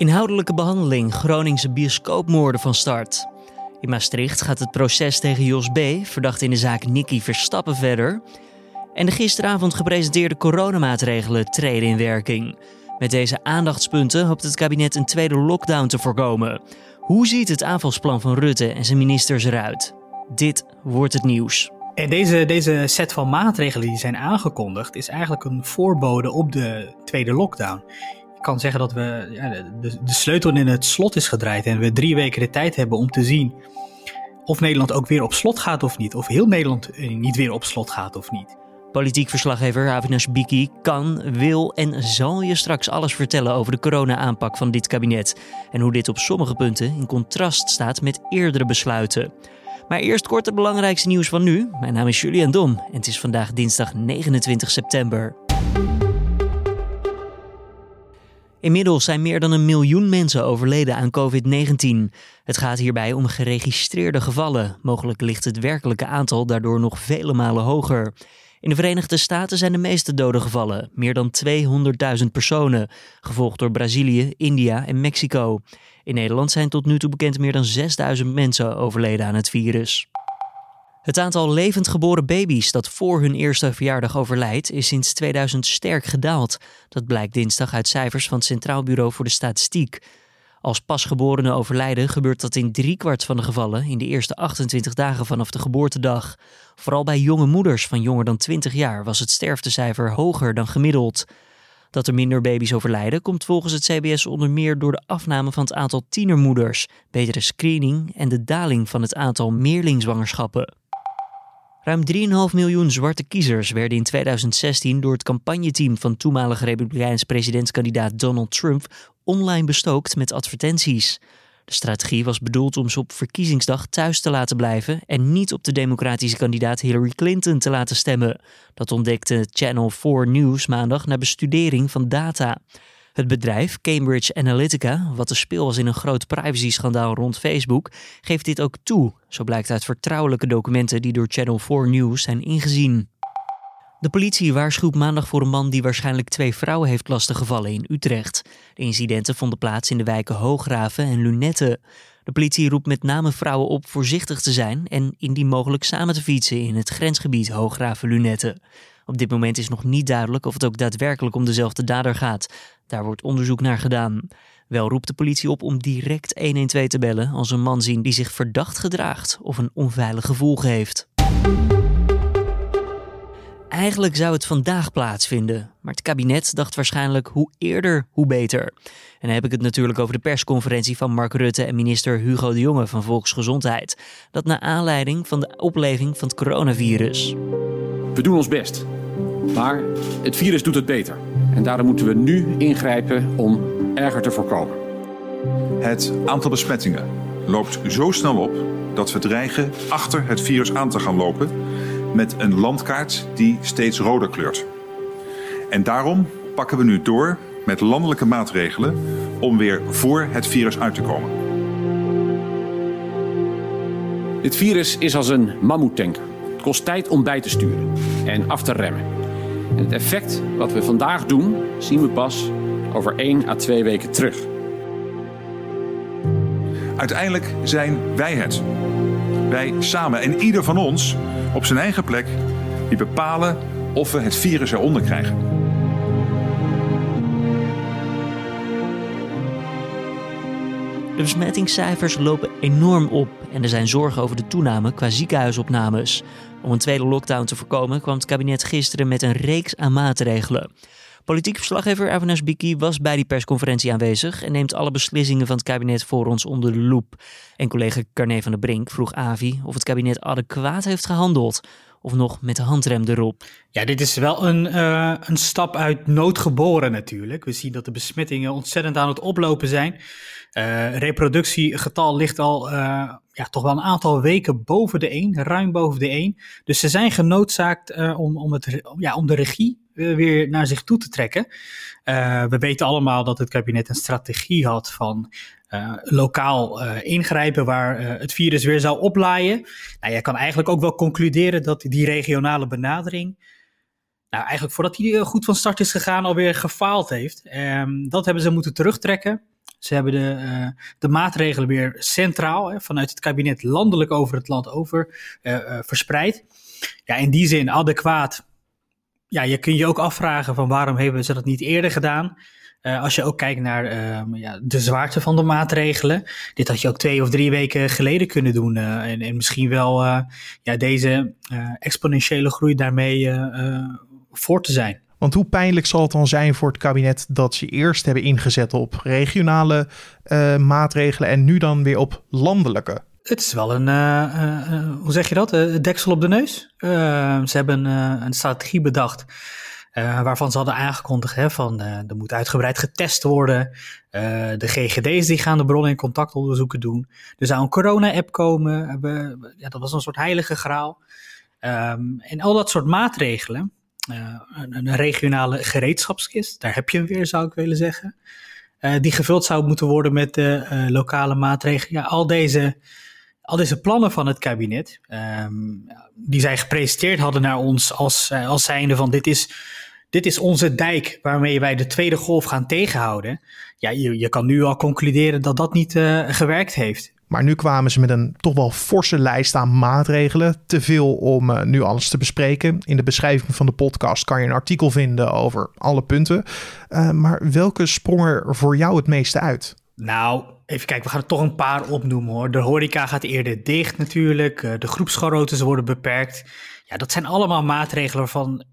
Inhoudelijke behandeling Groningse bioscoopmoorden van start. In Maastricht gaat het proces tegen Jos B., verdacht in de zaak Nicky Verstappen, verder. En de gisteravond gepresenteerde coronamaatregelen treden in werking. Met deze aandachtspunten hoopt het kabinet een tweede lockdown te voorkomen. Hoe ziet het aanvalsplan van Rutte en zijn ministers eruit? Dit wordt het nieuws. Deze, deze set van maatregelen die zijn aangekondigd, is eigenlijk een voorbode op de tweede lockdown. Kan zeggen dat we ja, de, de sleutel in het slot is gedraaid en we drie weken de tijd hebben om te zien of Nederland ook weer op slot gaat of niet. Of heel Nederland eh, niet weer op slot gaat of niet. Politiek verslaggever Avinash Biki kan, wil en zal je straks alles vertellen over de corona-aanpak van dit kabinet. En hoe dit op sommige punten in contrast staat met eerdere besluiten. Maar eerst kort het belangrijkste nieuws van nu. Mijn naam is Julian Dom en het is vandaag dinsdag 29 september. Inmiddels zijn meer dan een miljoen mensen overleden aan COVID-19. Het gaat hierbij om geregistreerde gevallen. Mogelijk ligt het werkelijke aantal daardoor nog vele malen hoger. In de Verenigde Staten zijn de meeste doden gevallen, meer dan 200.000 personen, gevolgd door Brazilië, India en Mexico. In Nederland zijn tot nu toe bekend meer dan 6000 mensen overleden aan het virus. Het aantal levend geboren baby's dat voor hun eerste verjaardag overlijdt, is sinds 2000 sterk gedaald. Dat blijkt dinsdag uit cijfers van het Centraal Bureau voor de Statistiek. Als pasgeborenen overlijden gebeurt dat in driekwart van de gevallen in de eerste 28 dagen vanaf de geboortedag. Vooral bij jonge moeders van jonger dan 20 jaar was het sterftecijfer hoger dan gemiddeld. Dat er minder baby's overlijden komt volgens het CBS onder meer door de afname van het aantal tienermoeders, betere screening en de daling van het aantal meerlingzwangerschappen. Ruim 3,5 miljoen zwarte kiezers werden in 2016 door het campagneteam van toenmalige Republikeins presidentskandidaat Donald Trump online bestookt met advertenties. De strategie was bedoeld om ze op verkiezingsdag thuis te laten blijven en niet op de democratische kandidaat Hillary Clinton te laten stemmen. Dat ontdekte Channel 4 News maandag na bestudering van data. Het bedrijf Cambridge Analytica, wat de speel was in een groot privacy-schandaal rond Facebook, geeft dit ook toe. Zo blijkt uit vertrouwelijke documenten die door Channel 4 News zijn ingezien. De politie waarschuwt maandag voor een man die waarschijnlijk twee vrouwen heeft lastiggevallen in Utrecht. De incidenten vonden plaats in de wijken Hoograven en Lunetten. De politie roept met name vrouwen op voorzichtig te zijn en indien mogelijk samen te fietsen in het grensgebied Hoograven-Lunetten. Op dit moment is nog niet duidelijk of het ook daadwerkelijk om dezelfde dader gaat. Daar wordt onderzoek naar gedaan. Wel roept de politie op om direct 112 te bellen als een man zien die zich verdacht gedraagt of een onveilig gevoel geeft. Eigenlijk zou het vandaag plaatsvinden, maar het kabinet dacht waarschijnlijk hoe eerder, hoe beter. En dan heb ik het natuurlijk over de persconferentie van Mark Rutte en minister Hugo de Jonge van Volksgezondheid. Dat naar aanleiding van de opleving van het coronavirus. We doen ons best, maar het virus doet het beter. En daarom moeten we nu ingrijpen om erger te voorkomen. Het aantal besmettingen loopt zo snel op dat we dreigen achter het virus aan te gaan lopen met een landkaart die steeds roder kleurt. En daarom pakken we nu door met landelijke maatregelen om weer voor het virus uit te komen. Dit virus is als een mammoetanker. Het kost tijd om bij te sturen en af te remmen. En het effect wat we vandaag doen, zien we pas over 1 à 2 weken terug. Uiteindelijk zijn wij het. Wij samen en ieder van ons op zijn eigen plek die bepalen of we het virus eronder krijgen. De besmettingscijfers lopen enorm op en er zijn zorgen over de toename qua ziekenhuisopnames. Om een tweede lockdown te voorkomen kwam het kabinet gisteren met een reeks aan maatregelen. Politiek verslaggever Avanas Biki was bij die persconferentie aanwezig en neemt alle beslissingen van het kabinet voor ons onder de loep. En collega Carne van der Brink vroeg Avi of het kabinet adequaat heeft gehandeld of nog met de handrem erop. Ja, dit is wel een, uh, een stap uit nood geboren natuurlijk. We zien dat de besmettingen ontzettend aan het oplopen zijn. Uh, reproductiegetal ligt al uh, ja, toch wel een aantal weken boven de 1, ruim boven de 1. Dus ze zijn genoodzaakt om, om, het, ja, om de regie weer naar zich toe te trekken. we weten allemaal dat het kabinet een strategie had van lokaal ingrijpen waar het virus weer zou oplaaien. Nou, je kan eigenlijk ook wel concluderen dat die regionale benadering, nou eigenlijk voordat die goed van start is gegaan, alweer gefaald heeft. Um, dat hebben ze moeten terugtrekken. Ze hebben de, uh, de maatregelen weer centraal hè, vanuit het kabinet landelijk over het land over uh, uh, verspreid. Ja, in die zin adequaat. Ja, je kunt je ook afvragen van waarom hebben ze dat niet eerder gedaan. als je ook kijkt naar ehm, ja, de zwaarte van de maatregelen. Dit had je ook twee of drie weken geleden kunnen doen. en, en misschien wel ja, deze exponentiële groei daarmee voor te zijn. Want hoe pijnlijk zal het dan zijn voor het kabinet dat ze eerst hebben ingezet op regionale uh, maatregelen en nu dan weer op landelijke? Het is wel een, uh, uh, hoe zeg je dat, deksel op de neus. ze hebben een strategie bedacht waarvan ze hadden aangekondigd hè, van er moet uitgebreid getest worden. de GGD's die gaan de bronnen in contactonderzoeken doen. Er zou een corona-app komen. ja, dat was een soort heilige graal. Um, en al dat soort maatregelen, uh, een, een, regionale gereedschapskist. Daar heb je hem weer, zou ik willen zeggen. Uh, die gevuld zou moeten worden met uh, lokale maatregelen. Ja, al deze, al deze plannen van het kabinet, um, die zij gepresenteerd hadden naar ons als, als zijnde van dit is, dit is onze dijk waarmee wij de tweede golf gaan tegenhouden. Ja, je, je kan nu al concluderen dat dat niet gewerkt heeft. Maar nu kwamen ze met een toch wel forse lijst aan maatregelen. Te veel om uh, nu alles te bespreken. In de beschrijving van de podcast kan je een artikel vinden over alle punten. Uh, maar welke sprong er voor jou het meeste uit? Nou, even kijken, we gaan er toch een paar opnoemen hoor. De horeca gaat eerder dicht natuurlijk. Uh, de groepsgarotes worden beperkt. Ja, dat zijn allemaal maatregelen waarvan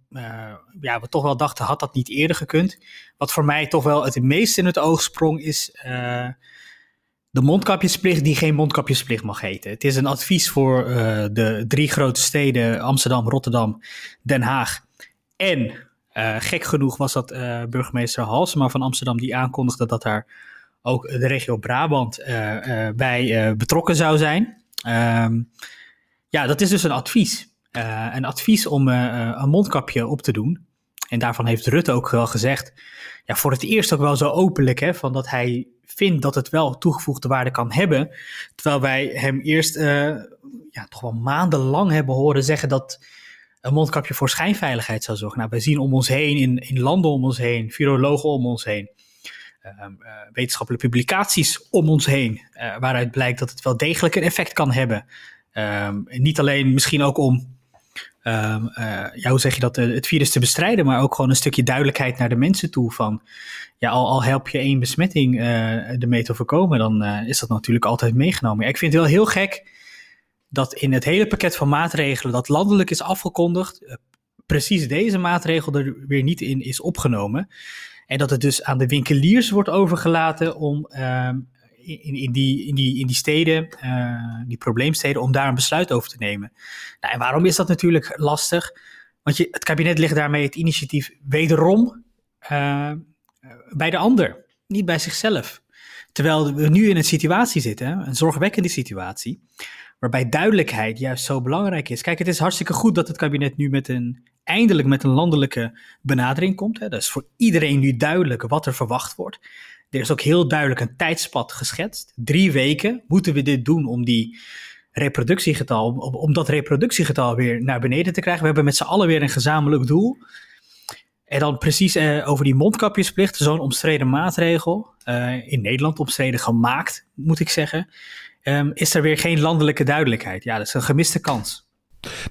ja, we toch wel dachten, had dat niet eerder gekund. Wat voor mij toch wel het meest in het oog sprong is de mondkapjesplicht die geen mondkapjesplicht mag heten. Het is een advies voor uh, de drie grote steden Amsterdam, Rotterdam, Den Haag en uh, gek genoeg was dat uh, burgemeester Halsema van Amsterdam die aankondigde dat daar ook de regio Brabant bij betrokken zou zijn. Um, ja, dat is dus een advies. een advies om een mondkapje op te doen. En daarvan heeft Rutte ook wel gezegd, ja, voor het eerst ook wel zo openlijk, hè, van dat hij vindt dat het wel toegevoegde waarde kan hebben. Terwijl wij hem eerst uh, ja, toch wel maandenlang hebben horen zeggen dat een mondkapje voor schijnveiligheid zou zorgen. Nou, wij zien om ons heen, in, in landen om ons heen, virologen om ons heen, uh, uh, wetenschappelijke publicaties om ons heen, waaruit blijkt dat het wel degelijk een effect kan hebben. Ehm, niet alleen misschien ook om um, ja, hoe zeg je dat, het virus te bestrijden, maar ook gewoon een stukje duidelijkheid naar de mensen toe van, ja, al, al help je één besmetting uh, ermee te voorkomen, dan is dat natuurlijk altijd meegenomen. Ik vind het wel heel gek dat in het hele pakket van maatregelen dat landelijk is afgekondigd, precies deze maatregel er weer niet in is opgenomen. En dat het dus aan de winkeliers wordt overgelaten om ehm, in, in, die, in, die, in die steden, uh, die probleemsteden, om daar een besluit over te nemen. Nou, en waarom is dat natuurlijk lastig? Want je, het kabinet legt daarmee het initiatief wederom uh, bij de ander, niet bij zichzelf. Terwijl we nu in een situatie zitten, een zorgwekkende situatie, waarbij duidelijkheid juist zo belangrijk is. Kijk, het is hartstikke goed dat het kabinet nu met een, eindelijk met een landelijke benadering komt. Hè. Dat is voor iedereen nu duidelijk wat er verwacht wordt. Er is ook heel duidelijk een tijdspad geschetst. Drie weken moeten we dit doen om die reproductiegetal, om, dat reproductiegetal weer naar beneden te krijgen. We hebben met z'n allen weer een gezamenlijk doel. En dan precies eh, over die mondkapjesplicht, zo'n omstreden maatregel, uh, in Nederland omstreden gemaakt, moet ik zeggen, um, is er weer geen landelijke duidelijkheid. Ja, dat is een gemiste kans.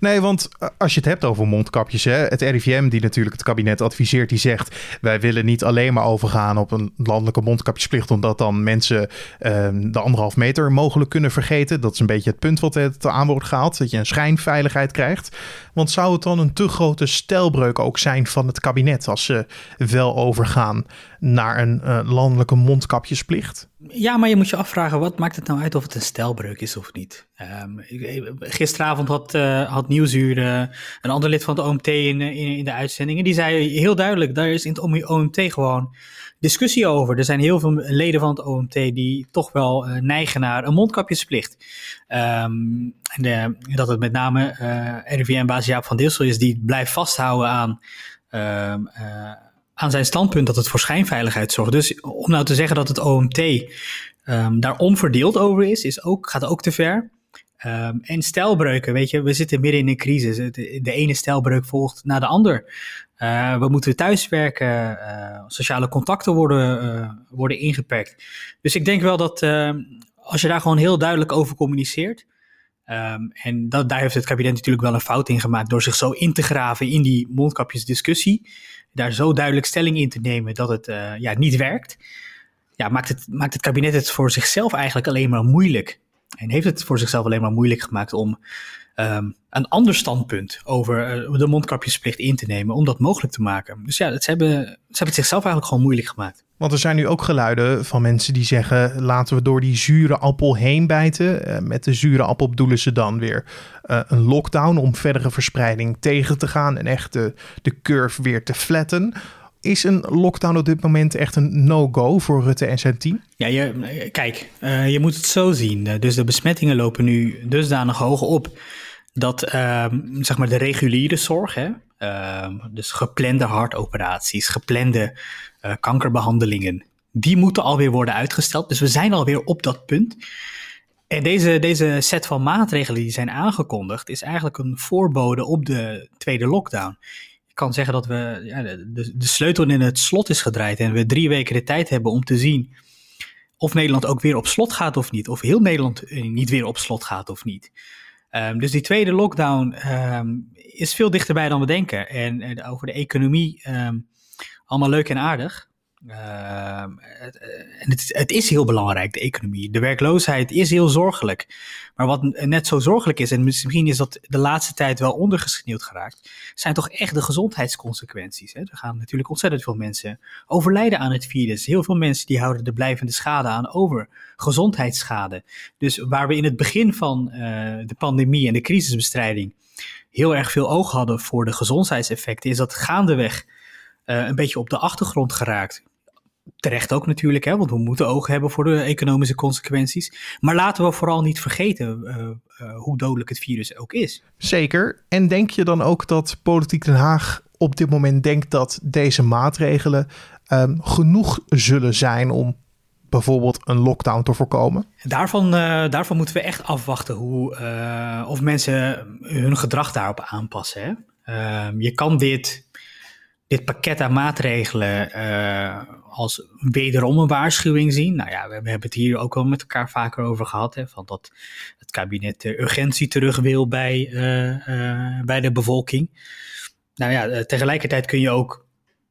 Nee, want eh, als je het hebt over mondkapjes, hè, het RIVM die natuurlijk het kabinet adviseert, die zegt wij willen niet alleen maar overgaan op een landelijke mondkapjesplicht, omdat dan mensen uh, de anderhalf meter mogelijk kunnen vergeten. Dat is een beetje het punt wat het aan wordt gehaald, dat je een schijnveiligheid krijgt. Want zou het dan een te grote stijlbreuk ook zijn van het kabinet als ze wel overgaan naar een uh, landelijke mondkapjesplicht? Ja, maar je moet je afvragen, wat maakt het nou uit of het een stijlbreuk is of niet? Um, gisteravond had, uh, had Nieuwsuur uh, een ander lid van het OMT in, in, de uitzendingen. Die zei heel duidelijk, daar is in het OMT gewoon discussie over. Er zijn heel veel leden van het OMT die toch wel uh, neigen naar een mondkapjesplicht. Um, en de, dat het met name RIVM-baas Jaap van Dissel is die blijft vasthouden aan... Uh, aan zijn standpunt dat het voor schijnveiligheid zorgt. Dus om nou te zeggen dat het OMT um, daar onverdeeld over is, is ook, gaat ook te ver. Um, en stijlbreuken, weet je, we zitten midden in een crisis. De, ene stijlbreuk volgt na de ander. Uh, we moeten thuiswerken, uh, sociale contacten worden, uh, worden ingeperkt. Dus ik denk wel dat ehm, als je daar gewoon heel duidelijk over communiceert. Um, en dat, daar heeft het kabinet natuurlijk wel een fout in gemaakt door zich zo in te graven in die mondkapjesdiscussie. Daar zo duidelijk stelling in te nemen dat het ja, niet werkt. Ja, maakt het, maakt het kabinet het voor zichzelf eigenlijk alleen maar moeilijk. En heeft het voor zichzelf alleen maar moeilijk gemaakt om um, een ander standpunt over uh, de mondkapjesplicht in te nemen, om dat mogelijk te maken. Dus ja, ze hebben, ze hebben het zichzelf eigenlijk gewoon moeilijk gemaakt. Want er zijn nu ook geluiden van mensen die zeggen: laten we door die zure appel heen bijten. Uh, met de zure appel bedoelen ze dan weer uh, een lockdown om verdere verspreiding tegen te gaan en echt de, de curve weer te flatten. Is een lockdown op dit moment echt een no-go voor Rutte en zijn team? Ja, je, kijk, uh, je moet het zo zien. Dus de besmettingen lopen nu dusdanig hoog op dat uh, zeg maar de reguliere zorg, hè, uh, dus geplande hartoperaties, geplande uh, kankerbehandelingen, die moeten alweer worden uitgesteld. Dus we zijn alweer op dat punt. En deze, deze set van maatregelen die zijn aangekondigd, is eigenlijk een voorbode op de tweede lockdown kan zeggen dat we ja, de, de sleutel in het slot is gedraaid en we drie weken de tijd hebben om te zien of Nederland ook weer op slot gaat of niet. Of heel Nederland eh, niet weer op slot gaat of niet. Um, dus die tweede lockdown um, is veel dichterbij dan we denken. En, en over de economie, um, allemaal leuk en aardig. Uh, het, en het, is heel belangrijk, de economie. De werkloosheid is heel zorgelijk. Maar wat net zo zorgelijk is, en misschien is dat de laatste tijd wel ondergesneeuwd geraakt, zijn toch echt de gezondheidsconsequenties. Hè? Er gaan natuurlijk ontzettend veel mensen overlijden aan het virus. Heel veel mensen die houden de blijvende schade aan over. Gezondheidsschade. Dus waar we in het begin van uh, de pandemie en de crisisbestrijding heel erg veel oog hadden voor de gezondheidseffecten, is dat gaandeweg een beetje op de achtergrond geraakt. Terecht ook natuurlijk, hè, want we moeten oog hebben voor de economische consequenties. Maar laten we vooral niet vergeten uh, uh, hoe dodelijk het virus ook is. Zeker. En denk je dan ook dat Politiek Den Haag op dit moment denkt dat deze maatregelen um, genoeg zullen zijn om bijvoorbeeld een lockdown te voorkomen? Daarvan, uh, daarvan moeten we echt afwachten hoe, of mensen hun gedrag daarop aanpassen. Hè? Ehm, je kan dit dit pakket aan maatregelen uh, als wederom een waarschuwing zien. Nou ja, we hebben het hier ook al met elkaar vaker over gehad. Hè, van dat het kabinet de urgentie terug wil bij, uh, uh, bij de bevolking. Nou ja, tegelijkertijd kun je ook,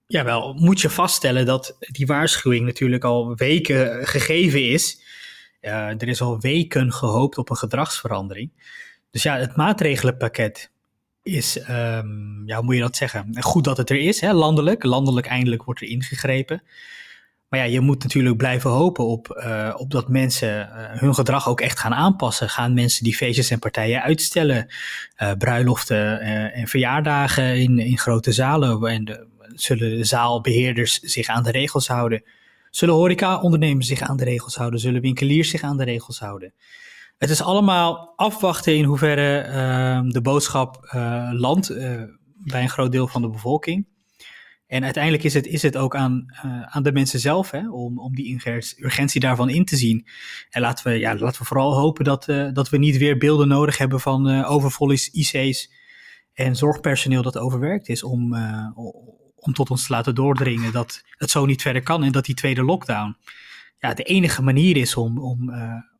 ja wel, moet je vaststellen dat die waarschuwing natuurlijk al weken gegeven is. er is al weken gehoopt op een gedragsverandering. Dus ja, het maatregelenpakket is, um, ja, hoe moet je dat zeggen? Goed dat het er is, hè, landelijk. Landelijk eindelijk wordt er ingegrepen. Maar ja, je moet natuurlijk blijven hopen op, uh, op dat mensen uh, hun gedrag ook echt gaan aanpassen. Gaan mensen die feestjes en partijen uitstellen, uh, bruiloften en verjaardagen in, in grote zalen. En de, zullen de zaalbeheerders zich aan de regels houden? Zullen horeca-ondernemers zich aan de regels houden? Zullen winkeliers zich aan de regels houden? Het is allemaal afwachten in hoeverre uh, de boodschap uh, landt uh, bij een groot deel van de bevolking. En uiteindelijk is het, is het ook aan, uh, aan de mensen zelf hè, om, om die urgentie daarvan in te zien. En laten we, ja, laten we vooral hopen dat, dat we niet weer beelden nodig hebben van overvolle IC's en zorgpersoneel dat overwerkt is om, om tot ons te laten doordringen dat het zo niet verder kan en dat die tweede lockdown ja, de enige manier is om, om,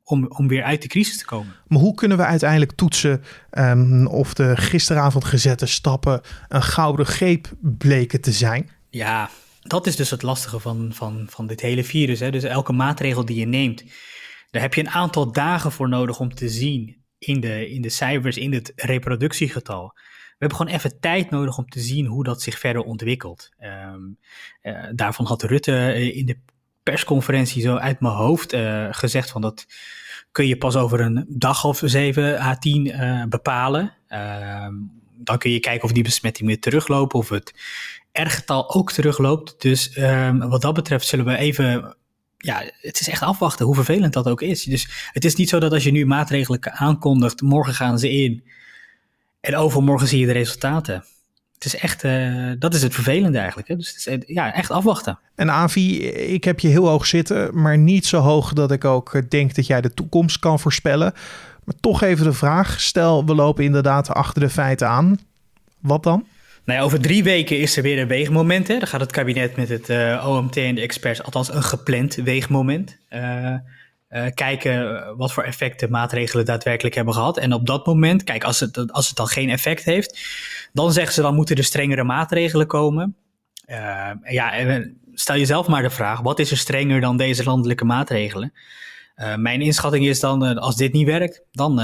om, om weer uit de crisis te komen. Maar hoe kunnen we uiteindelijk toetsen um, of de gisteravond gezette stappen een gouden greep bleken te zijn? Ja, dat is dus het lastige van, van, van dit hele virus. Hè? Dus elke maatregel die je neemt, daar heb je een aantal dagen voor nodig om te zien in de, in de cijfers, in het reproductiegetal. We hebben gewoon even tijd nodig om te zien hoe dat zich verder ontwikkelt. Um, uh, daarvan had Rutte in de persconferentie zo uit mijn hoofd uh, gezegd van dat kun je pas over een dag of zeven à tien uh, bepalen. Uh, dan kun je kijken of die besmetting weer teruglopen of het R-getal ook terugloopt. Dus ehm, wat dat betreft zullen we even ja, het is echt afwachten hoe vervelend dat ook is. Dus het is niet zo dat als je nu maatregelen aankondigt, morgen gaan ze in en overmorgen zie je de resultaten het is echt, uh, dat is het vervelende eigenlijk. Hè? Dus het is, eh, ja, echt afwachten. En Avi, ik heb je heel hoog zitten, maar niet zo hoog dat ik ook denk dat jij de toekomst kan voorspellen. Maar toch even de vraag, stel we lopen inderdaad achter de feiten aan. Wat dan? Nou ja, over drie weken is er weer een weegmoment. Hè. Dan gaat het kabinet met het uh, OMT en de experts, althans een gepland weegmoment, uh, uh, kijken wat voor effect de maatregelen daadwerkelijk hebben gehad. En op dat moment, kijk, als het, als het dan geen effect heeft, dan zeggen ze dan moeten er strengere maatregelen komen. ja, stel jezelf maar de vraag, wat is er strenger dan deze landelijke maatregelen? mijn inschatting is dan, als dit niet werkt, dan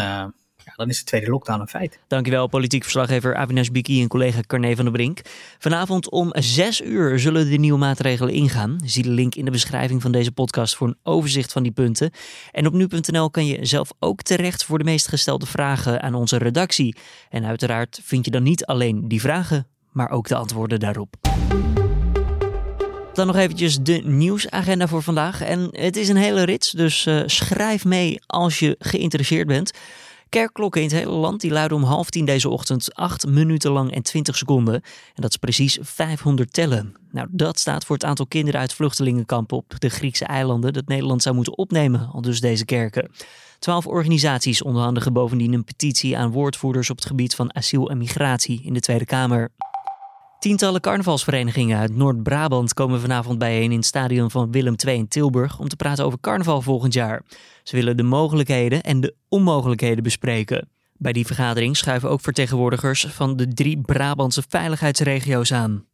dan is de tweede lockdown een feit. Dankjewel, politiek verslaggever Avinash Biki en collega Carne van der Brink. Vanavond om 6 uur zullen de nieuwe maatregelen ingaan. Zie de link in de beschrijving van deze podcast voor een overzicht van die punten. En op nu.nl kan je zelf ook terecht voor de meest gestelde vragen aan onze redactie. En uiteraard vind je dan niet alleen die vragen, maar ook de antwoorden daarop. Dan nog eventjes de nieuwsagenda voor vandaag. En het is een hele rits, dus uh, schrijf mee als je geïnteresseerd bent. Kerkklokken in het hele land die luiden om half tien deze ochtend 8 minuten lang en 20 seconden. En dat is precies 500 tellen. Nou, dat staat voor het aantal kinderen uit vluchtelingenkampen op de Griekse eilanden dat Nederland zou moeten opnemen, al dus deze kerken. Twaalf organisaties onderhandigen bovendien een petitie aan woordvoerders op het gebied van asiel en migratie in de Tweede Kamer. Tientallen carnavalsverenigingen uit Noord-Brabant komen vanavond bijeen in het stadion van Willem II in Tilburg om te praten over carnaval volgend jaar. Ze willen de mogelijkheden en de onmogelijkheden bespreken. Bij die vergadering schuiven ook vertegenwoordigers van de drie Brabantse veiligheidsregio's aan.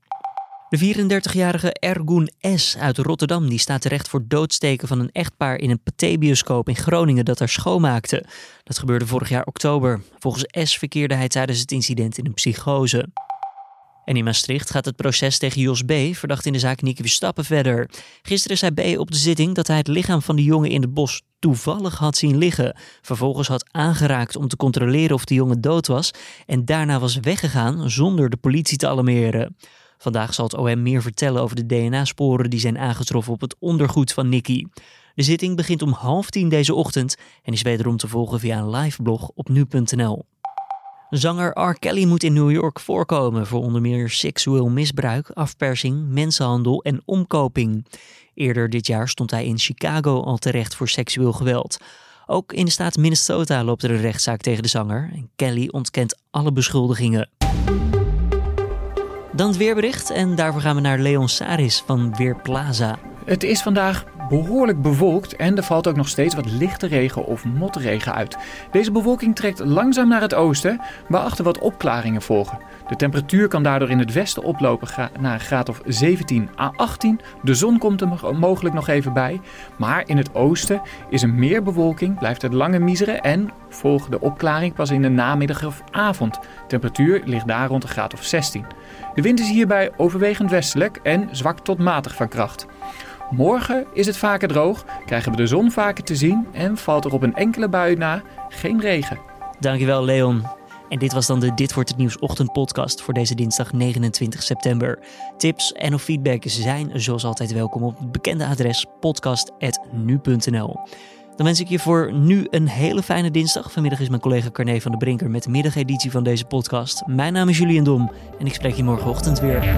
De 34-jarige Ergun S. uit Rotterdam die staat terecht voor doodsteken van een echtpaar in een pathé-bioscoop in Groningen dat haar schoonmaakte. Dat gebeurde vorig jaar oktober. Volgens S. verkeerde hij tijdens het incident in een psychose. En in Maastricht gaat het proces tegen Jos B., verdacht in de zaak Nicky Verstappen, verder. Gisteren zei B. op de zitting dat hij het lichaam van de jongen in het bos toevallig had zien liggen. Vervolgens had aangeraakt om te controleren of de jongen dood was. En daarna was weggegaan zonder de politie te alarmeren. Vandaag zal het OM meer vertellen over de DNA-sporen die zijn aangetroffen op het ondergoed van Nicky. De zitting begint om half tien deze ochtend en is wederom te volgen via een live blog op nu.nl. Zanger R. Kelly moet in New York voorkomen voor onder meer seksueel misbruik, afpersing, mensenhandel en omkoping. Eerder dit jaar stond hij in Chicago al terecht voor seksueel geweld. Ook in de staat Minnesota loopt er een rechtszaak tegen de zanger en Kelly ontkent alle beschuldigingen. Dan het weerbericht en daarvoor gaan we naar Leon Saris van Weerplaza. Het is vandaag behoorlijk bewolkt en er valt ook nog steeds wat lichte regen of motregen uit. Deze bewolking trekt langzaam naar het oosten, waarachter wat opklaringen volgen. De temperatuur kan daardoor in het westen oplopen naar een graad of 17 à 18. De zon komt er mogelijk nog even bij, maar in het oosten is er meer bewolking, blijft het lange miseren en volgt de opklaring pas in de namiddag of avond. temperatuur ligt daar rond een graad of 16. De wind is hierbij overwegend westelijk en zwak tot matig van kracht. Morgen is het vaker droog, krijgen we de zon vaker te zien en valt er op een enkele bui na geen regen. Dankjewel Leon. En dit was dan de Dit wordt het nieuws ochtendpodcast voor deze dinsdag 29 september. Tips en of feedback zijn zoals altijd welkom op het bekende adres podcast.nu.nl. Dan wens ik je voor nu een hele fijne dinsdag. Vanmiddag is mijn collega Carne van de Brinker met de middageditie van deze podcast. Mijn naam is Julian Dom en ik spreek je morgenochtend weer.